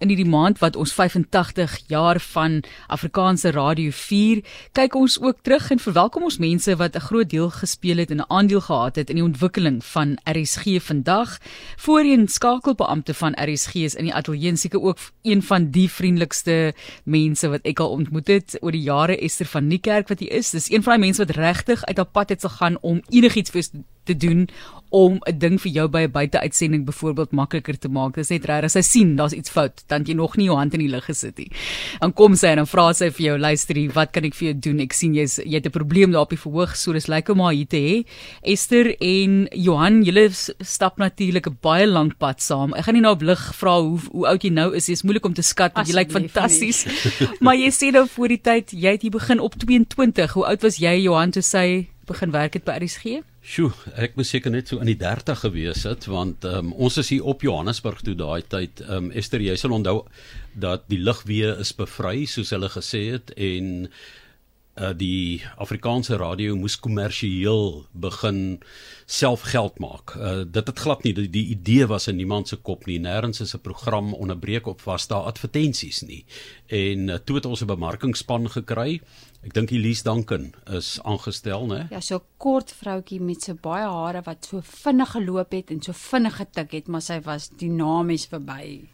in hierdie maand wat ons 85 jaar van Afrikaanse radio vier, kyk ons ook terug en verwelkom ons mense wat 'n groot deel gespeel het en 'n aandeel gehad het in die ontwikkeling van RSG vandag. Voorheen skakelbeampte van RSG is in die ateljee seker ook een van die vriendelikste mense wat ek al ontmoet het oor die jare Esther van Niekerk wat hy is. Dis een van daai mense wat regtig uit op pad het gegaan om enigiets vir te doen om 'n ding vir jou by 'n buiteuitsending byvoorbeeld makliker te maak. Dis net reg as hy sien daar's iets fout, dan jy nog nie jou hand in die lug gesit nie. Dan kom sy en dan vra sy vir jou, luisterie, wat kan ek vir jou doen? Ek sien jy's jy het 'n probleem daar op die verhoog, so dis lekker om haar hier te hê. Esther en Johan, julle stap natuurlik 'n baie lank pad saam. Ek gaan nie nou op lig vra hoe hoe oud jy nou is. Dit is moeilik om te skat, want jy lyk fantasties. maar jy sê nou voor die tyd, jy het hier begin op 22. Hoe oud was jy Johan toe sy begin werk het by RSG? Sjoe, ek moes seker net so in die 30 gewees het want um, ons is hier op Johannesburg toe daai tyd. Ehm um, Esther, jy sal onthou dat die lugweë is bevry soos hulle gesê het en uh, die Afrikaanse radio moes kommersieel begin self geld maak. Uh, dit het glad nie die, die idee was in niemand se kop nie. Nêrens is 'n program onderbreek op was daar advertensies nie. En uh, toe het ons 'n bemarkingspan gekry. Ek dink Elise Duncan is aangestel, né? Ja, so 'n kort vroutjie met so baie hare wat so vinnig geloop het en so vinnig getik het, maar sy was dinamies verby.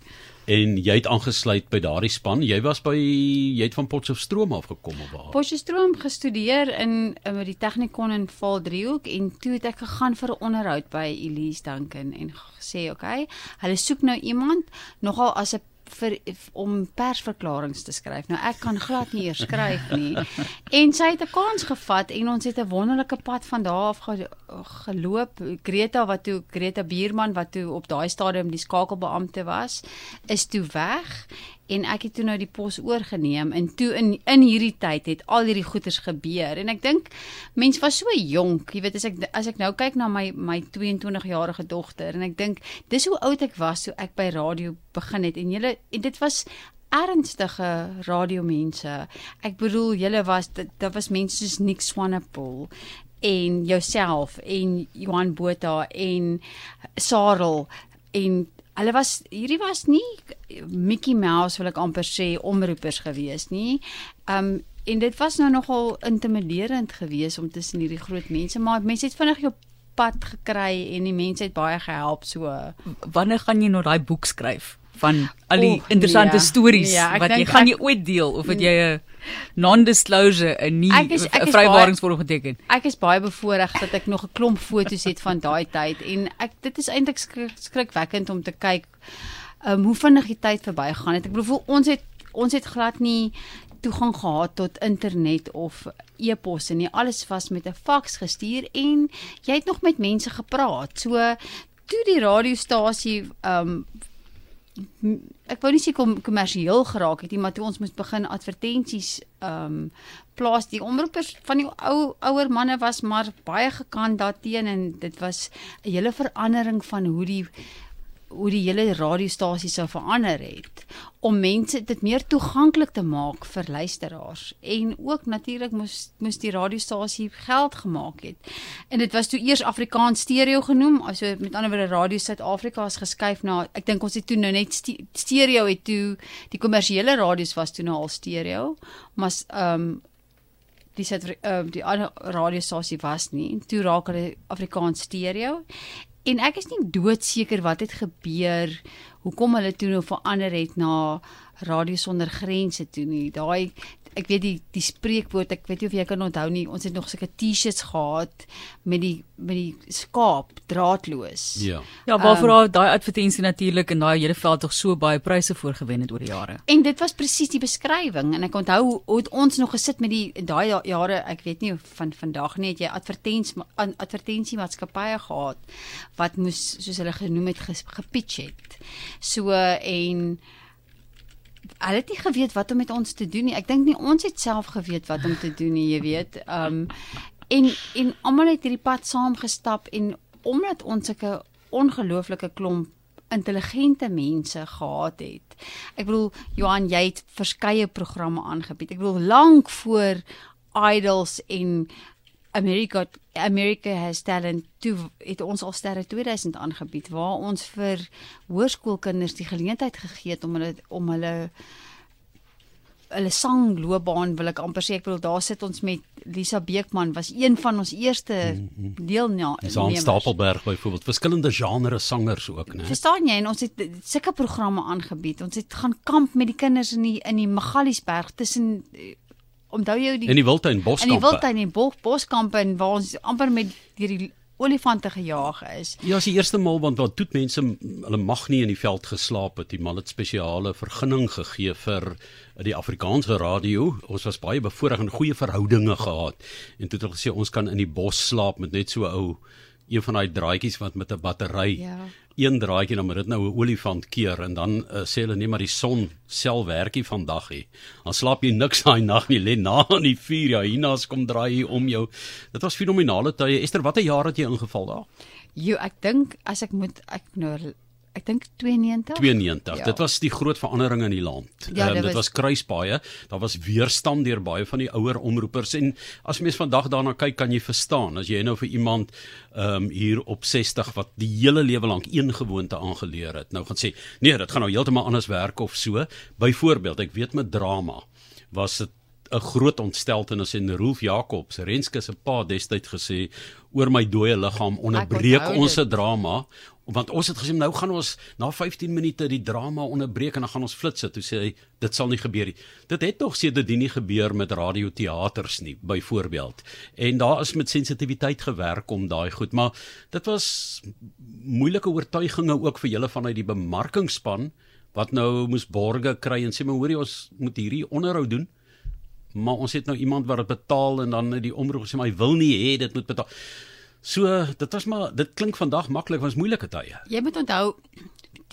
En jy het aangesluit by daardie span. Jy was by jy het van Potchefstroom af gekom of waar? Potchefstroom gestudeer in in die Technikon in Valdriehoek en toe het ek gegaan vir 'n onderhoud by Elise Duncan en gesê, "Oké, okay, hulle soek nou iemand nogal as 'n vir om persverklaringe te skryf. Nou ek kan glad nie eers skryf nie. En sy het 'n kans gevat en ons het 'n wonderlike pad van daar af geloop. Greta wat toe Greta Bierman wat toe op daai stadium die skakelbeampte was, is toe weg en ek het toe nou die pos oorgeneem en toe in in hierdie tyd het al hierdie goeters gebeur. En ek dink mense was so jonk jy weet as ek as ek nou kyk na my my 22 jarige dogter en ek dink dis hoe oud ek was toe ek by radio begin het. En julle en dit was ernstige radiomense. Ek bedoel julle was dit daar was mense soos Nick Swanepoel en jouself en Johan Botha en Sarel en hulle was hierdie was nie Mickey Mouse wil ek amper sê omroepers gewees nie. Um en dit was nou nogal intimiderend geweest om tussen hierdie groot mense, maar mense het vinnig jou pad gekry en die mense het baie gehelp so. Wanneer gaan jy nou daai boek skryf van al die oh, interessante nee. stories ja, wat jy gaan ek, jy ooit deel of het jy 'n non-disclosure en nie 'n vrywaringsvorm geteken. Ek is baie bevoorreg dat ek nog 'n klomp foto's het van daai tyd en ek dit is eintlik skrik, skrikwekkend om te kyk um, hoe vinnig die tyd verbygegaan het. Ek bedoel ons het ons het glad nie toegang gehad tot internet of e-posse nie. Alles was met 'n faks gestuur en jy het nog met mense gepraat. So toe die radiostasie um, ek wou nie sê kom kommersieel geraak het nie, maar toe ons moet begin advertensies ehm um, plaas die omroepers van die ou ouer manne was maar baie gekant daarteen en dit was 'n hele verandering van hoe die hoe die hele radiostasie sou verander het om mense dit meer toeganklik te maak vir luisteraars en ook natuurlik moes moes die radiostasie geld gemaak het. En dit was toe eers Afrikaans stereo genoem, also met ander woorde Radio Suid-Afrika is geskuif na ek dink ons het toe nou net stereo het toe die kommersiële radio's was toe nou al stereo, maar ehm um, die sit uh, die ander radiostasie was nie. Toe raak hulle Afrikaans stereo En ek is nie doodseker wat het gebeur hoekom hulle toe nou verander het na Radio Sonder Grense toe nie. Daai ek weet die die spreekwoord, ek weet nie of jy kan onthou nie, ons het nog sulke T-shirts gehad met die met die skaap draadloos. Ja. Ja, waarvoor um, daai advertensie natuurlik en daai hele veld tog so baie pryse voorgewen het oor die jare. En dit was presies die beskrywing en ek onthou hoe ons nog gesit met die daai jare, ek weet nie van vandag nie, het jy advertensie advertensie maatskappye gehad wat moes soos hulle genoem het gepitch het. So en hulle het nie geweet wat om met ons te doen nie. Ek dink nie ons het self geweet wat om te doen nie, jy weet. Um en en almal het hierdie pad saamgestap en omdat ons sulke ongelooflike klomp intelligente mense gehad het. Ek bedoel Johan, jy het verskeie programme aangebied. Ek bedoel lank voor Idols en America America has talent toe het ons al sterre 2000 aangebied waar ons vir hoërskoolkinders die geleentheid gegee het om hulle om hulle hulle sangloopbaan wil ek amper sê ek bedoel daar sit ons met Lisa Beekman was een van ons eerste deelnemers. Saan Stapelberg byvoorbeeld verskillende genre sangers ook, né? Verstaan jy en ons het sulke programme aangebied. Ons het gaan kamp met die kinders in die in die Magaliesberg tussen onthou jy die In die Wildtuin in die. Wildtuin en Bos Boskampe en waar ons amper met deur die olifante gejaag is. Ja, as die eerste maal want wat toe mense hulle mag nie in die veld geslaap het, die man het spesiale vergunning gegee vir die Afrikaanse radio. Ons was baie bevoorreg en goeie verhoudinge gehad. En toe het hulle gesê ons kan in die bos slaap met net so ou een van daai draadjies wat met 'n battery Ja. een draadjie dan moet dit nou 'n olifant keer en dan uh, sê hulle nee maar die son sel werkie vandag hè. Dan slaap jy niks daai nag nie, lê na aan die vuur, ja, hiernaas kom draai hier om jou. Dit was fenominale tye. Esther, watter jaar het jy ingeval daar? Jo, ek dink as ek moet ek nou ek dink 92. 92. Ja. Dit was die groot verandering in die land. Ja, Ehm, dit was was- kruispaaie. Daar was weerstand deur baie van die ouer omroepers en as mens vandag daarna kyk, kan jy verstaan as jy nou vir iemand ehm um, hier op 60 wat die hele lewe lank een gewoonte aangeleer het, nou gaan sê, nee, dit gaan nou heeltemal anders werk of so. Byvoorbeeld, ek weet met drama was dit 'n groot ontsteltenis en Rolf Jacobs, Renske se pa destyds gesê oor my dooie liggaam onderbreek ons se drama want ons het gesê nou gaan ons na 15 minute die drama onderbreek en dan gaan ons flits sit. Toe sê hy dit sal nie gebeur nie. Dit het nog sedertdien nie gebeur met radioteaters nie byvoorbeeld. En daar is met sensitiwiteit gewerk om daai goed, maar dit was moeilike oortuigings ook vir julle vanuit die bemarkingspan wat nou moes borge kry en sê maar hoorie ons moet hierdie onderhoud doen. Maar ons het nou iemand wat dit betaal en dan die omroep sê maar hy wil nie hê dit moet betaal. So dit was maar dit klink vandag maklik, was moeilike tye. Jy moet onthou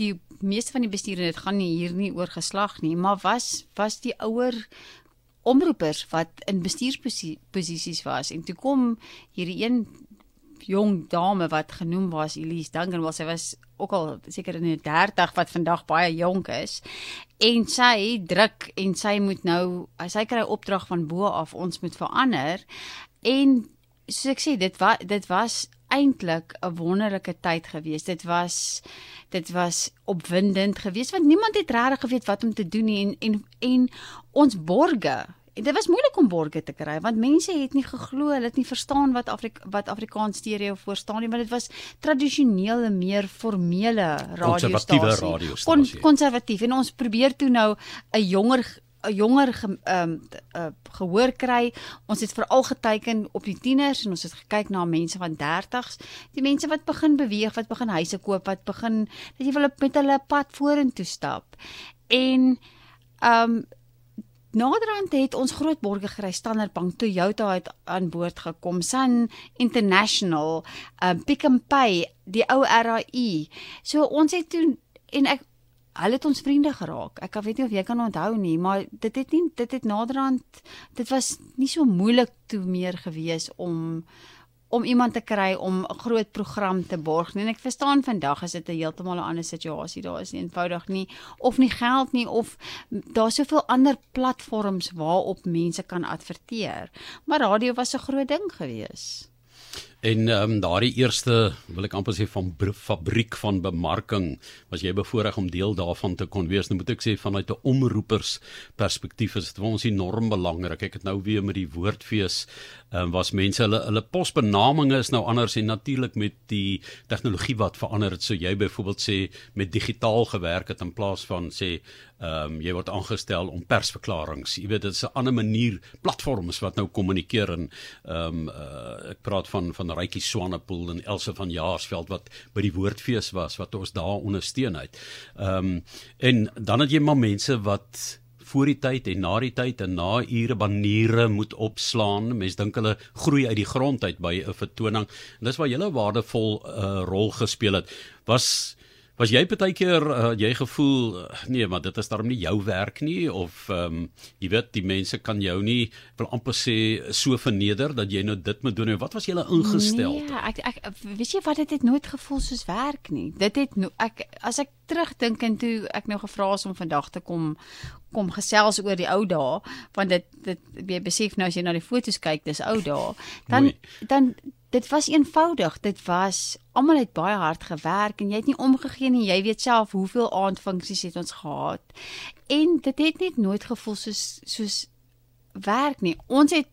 die meeste van die bestuur en dit gaan nie hier nie oor geslag nie, maar was was die ouer omroepers wat in bestuursposisies was en toe kom hierdie een jong dame wat genoem was Elise Duncan, wel sy was ook al seker in die 30 wat vandag baie jonk is. En sy druk en sy moet nou sy kry opdrag van bo af ons moet verander en soos ek sê dit was dit was eintlik 'n wonderlike tyd geweest. Dit was dit was opwindend geweest want niemand het regtig geweet wat om te doen nie en en en ons borge En dit was moeilik om borge te kry want mense het nie geglo, hulle het nie verstaan wat Afrik wat Afrikaans stereo voor staan nie, want dit was tradisionele meer formele Konservatiewe radiostasie. radiostasie. konservatief en ons probeer toe nou 'n jonger jonger ge, um, uh, gehoor kry. Ons het veral geteiken op die tieners en ons het gekyk na mense van 30s, die mense wat begin beweeg, wat begin huise koop, wat begin dat jy wil met hulle pad vorentoe stap. En um Naderhand het ons groot borge gekry Standard Bank, Toyota het aan boord gekom, Sun International, um Pick n Pay, die ou RAI. So ons het toe en ek hulle het ons vriende geraak. Ek weet nie of jy kan onthou nie, maar dit het nie dit het naderhand dit was nie so moeilik toe meer gewees om om iemand te kry om 'n groot program te borg nie. En ek verstaan vandag is dit 'n heeltemal 'n ander situasie. Daar is nie eenvoudig nie of nie geld nie of daar's soveel ander platforms waarop mense kan adverteer. Maar radio was 'n groot ding geweest. En ehm um, daardie eerste wil ek amper sê van br- fabriek van bemarking was jy bevoorreg om deel daarvan te kon wees. Nou moet ek sê vanuit 'n omroepers perspektief is dit vir ons enorm belangrik. Ek het nou weer met die woordfees ehm um, was mense hulle hulle posbenaminge is nou anders en natuurlik met die tegnologie wat verander het. So jy byvoorbeeld sê met digitaal gewerk het in plaas van sê ehm um, jy word aangestel om persverklaringe. Jy weet dit is 'n ander manier platforms wat nou kommunikeer en ehm um, uh, ek praat van van Rykie Swanepoel en Else van Jaarsveld wat by die woordfees was wat ons daar ondersteun het. Ehm um, en dan het jy maar mense wat voor die tyd en na die tyd en na ure baniere moet opslaan. Mense dink hulle groei uit die grond uit by 'n vertoning. En dis waar jy 'n waardevol uh, rol gespeel het. Was Was jy baie keer uh, jy gevoel uh, nee, maar dit is darm nie jou werk nie of ehm um, jy weet die mense kan jou nie wil amper sê so verneder dat jy nou dit moet doen. Wat was julle ingestel? Nee, ek ek weet jy wat dit het nooit gevoel soos werk nie. Dit het no, ek as ek terugdink en toe ek nou gevra is om vandag te kom kom gesels oor die ou dae want dit dit jy besef nou as jy na die foto's kyk dis ou dae dan Mooi. dan dit was eenvoudig. Dit was almal het baie hard gewerk en jy het nie omgegee nie. Jy weet self hoeveel aandfunksies het ons gehad. En dit het net nooit gevoel soos soos werk nie. Ons het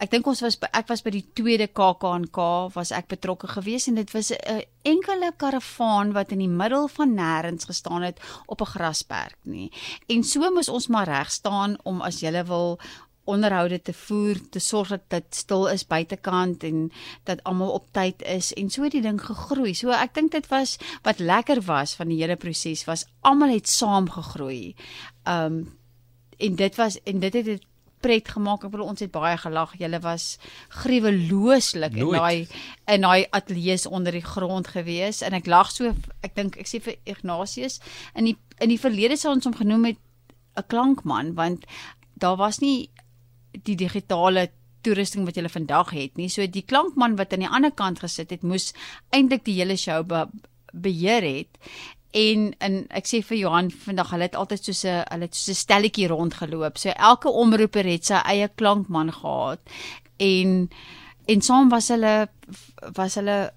ek dink ons was ek was by die tweede KAKNK was ek betrokke geweest en dit was 'n enkele karavaan wat in die middel van nêrens gestaan het op 'n grasperk nie. En so moes ons maar reg staan om as jy wil onderhoude te voer, te sorg dat dit stil is buitekant en dat almal op tyd is en so het die ding gegroei. So ek dink dit was wat lekker was van die hele proses was almal het saam gegroei. Um en dit was en dit het dit pret gemaak. Ek bedoel ons het baie gelag. Julle was gruwelooslik in daai in daai ateljee onder die grond gewees en ek lag so ek dink ek sê vir Ignatius in die in die verlede sou ons hom genoem het 'n klankman want daar was nie die digitale toerusting wat jy vandag het nie. So die klankman wat aan die ander kant gesit het, moes eintlik die hele show be beheer het. En en ek sê vir Johan vandag, hulle het altyd so 'n hulle het so 'n stelletjie rondgeloop. So elke omroeper het sy eie klankman gehad. En en saam was hulle was hulle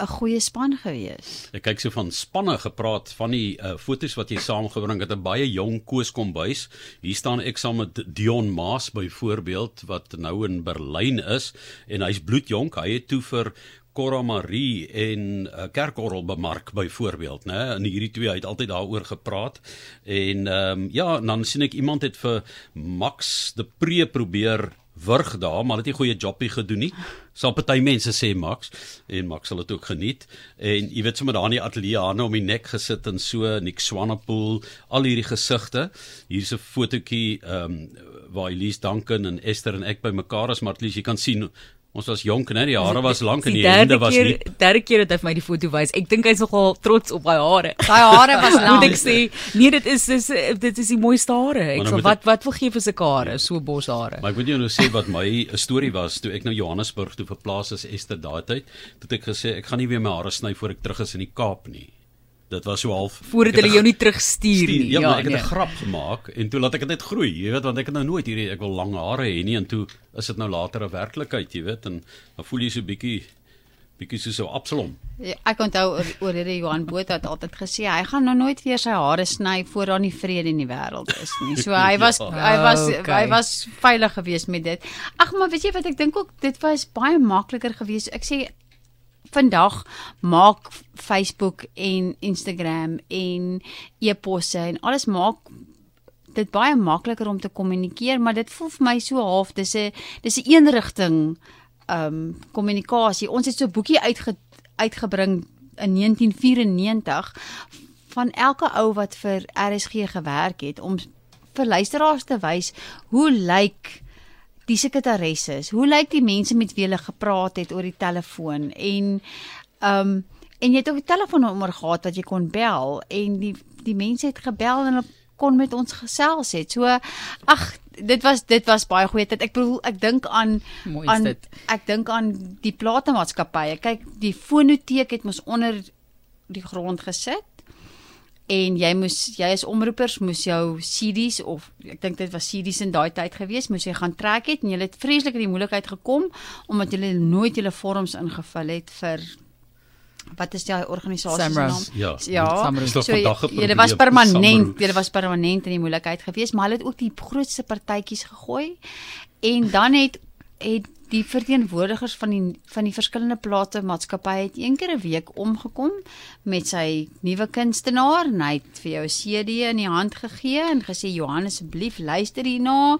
'n goeie span gewees. Ek kyk so van spanne gepraat van die uh, fotos wat jy saamgebring het 'n baie jong Koos Kombuis. Hier staan ek saam met Dion Maas byvoorbeeld wat nou in Berlyn is en hy's bloedjonk. Hy het toe vir Cora Marie en uh, Kerkorrel bemark byvoorbeeld, né? En hierdie twee het altyd daaroor gepraat. En ehm um, ja, dan sien ek iemand het vir Max de Pre probeer wurg daar, maar het nie goeie jobbie gedoen nie. Sal party mense sê Max en Max sal dit ook geniet. En jy weet sommer daar in die ateljee aan om die nek gesit en so Nick Swanepoel, al hierdie gesigte. Hier's 'n fotootjie ehm um, waar Elise Duncan en Esther en ek by mekaar is, maar at least jy kan sien Ons was jonk, né? Die hare was lank en die hande was nie. Derde keer dat hy vir my die foto wys. Ek dink hy's nogal trots op daai hare. Daai hare was lank. Moet ek sê, nee, dit is dis dit is die mooiste hare. Ek sê wat wat wil gee vir se hare, so boshare. Maar ek moet jou nou sê wat my storie was toe ek nou Johannesburg toe verplaas is Esther daai tyd. Toe ek gesê ek gaan nie weer my hare sny voor ek terug is in die Kaap nie dit was so half voordat hulle jou nie terugstuur nie. Ja, ja ek het 'n nee. grap gemaak en toe laat ek dit net groei, jy weet, want ek het nou nooit hierdie ek wil lang hare hê nie en toe is dit nou later 'n werklikheid, jy weet, en dan voel jy so bietjie bietjie so so Absalom. Ja, ek onthou oor, oor hierdie Johan Botha het altyd gesê hy gaan nou nooit weer sy hare sny voor daar nie vrede in die wêreld is nie. So hy was ja. hy was okay. hy was veilig geweest met dit. Ag maar weet jy wat ek dink ook dit was baie makliker geweest. Ek sê vandag maak Facebook en Instagram en e-posse en alles maak dit baie makliker om te kommunikeer, maar dit voel vir my so half dis 'n dis 'n eenrigting um kommunikasie. Ons het so 'n boekie uitge, uitgebring in 1994 van elke ou wat vir RSG gewerk het om vir luisteraars te wys hoe lyk like die sekretaresse is. Hoe lyk die mense met wie hulle gepraat het oor die telefoon en ehm um, en jy het ook 'n telefoonnommer gehad wat jy kon bel en die die mense het gebel en hulle kon met ons gesels het. So ag dit was dit was baie goeie tyd. Ek bedoel ek dink aan Mooi aan dit. ek dink aan die platemaatskappye. Kyk, die fonoteek het mos onder die grond gesit en jy moes jy as omroepers moes jou CD's of ek dink dit was CD's in daai tyd gewees moes jy gaan trek het en jy het vreeslik in die moeilikheid gekom omdat jy nooit julle vorms ingevul het vir wat is die organisasie se naam? Ja. Ja. So, jy was permanent jy was permanent in die moeilikheid gewees maar hulle het ook die grootste partytjies gegooi en dan het het die verteenwoordigers van die van die verskillende plate maatskappye het een keer 'n week omgekom met sy nuwe kunstenaar en hy het vir jou 'n CD in die hand gegee en gesê Johan asseblief luister hierna.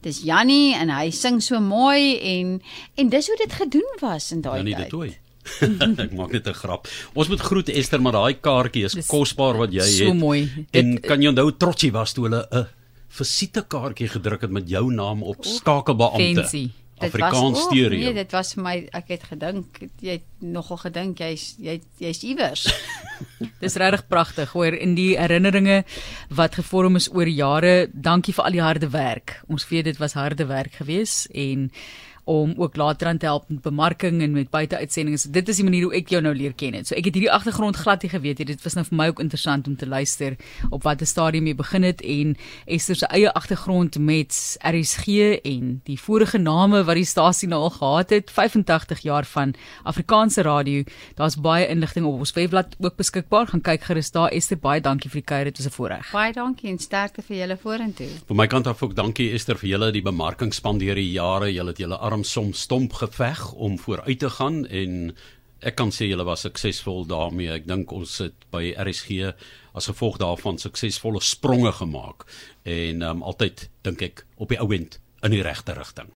Dis Jannie en hy sing so mooi en en dis hoe dit gedoen was in daai tyd. Jannie de Tooi. ek maak net 'n grap. Ons moet groet Esther, maar daai kaartjie is kosbaar wat jy so het. So mooi. En dit, kan jy onthou trotsie was toe hulle 'n visitekaartjie gedruk het met jou naam op skakelbeampte. Fancy. Afrikaans was, stereo. Nee, dit was vir my ek het gedink jy het nogal gedink jy's jy jy's iewers. Dis regtig pragtig hoor in die herinneringe wat gevorm is oor jare. Dankie vir al die harde werk. Ons weet dit was harde werk geweest en om ook later aan te help met bemarking en met buiteuitsendings. Dit is die manier hoe ek jou nou leer ken het. So ek het hierdie agtergrond glad nie geweet nie. Dit was nou vir my ook interessant om te luister op watter stadium jy begin het en Esther se eie agtergrond met RSG en die vorige name wat die stasie nou al gehad het. 85 jaar van Afrikaanse radio. Daar's baie inligting op ons webblad ook beskikbaar. Gaan kyk gerus daar. Esther, baie dankie vir die kuier. Dit was 'n voorreg. Baie dankie en sterkte vir julle vorentoe. Van my kant af ook dankie Esther vir julle die bemarkingspan deur die jare. Julle het julle arm soms stomp geveg om vooruit te gaan en ek kan sê julle was suksesvol daarmee. Ek dink ons het by RSG as gevolg daarvan suksesvolle spronge gemaak en um, altyd dink ek op die ouend in die regte rigting.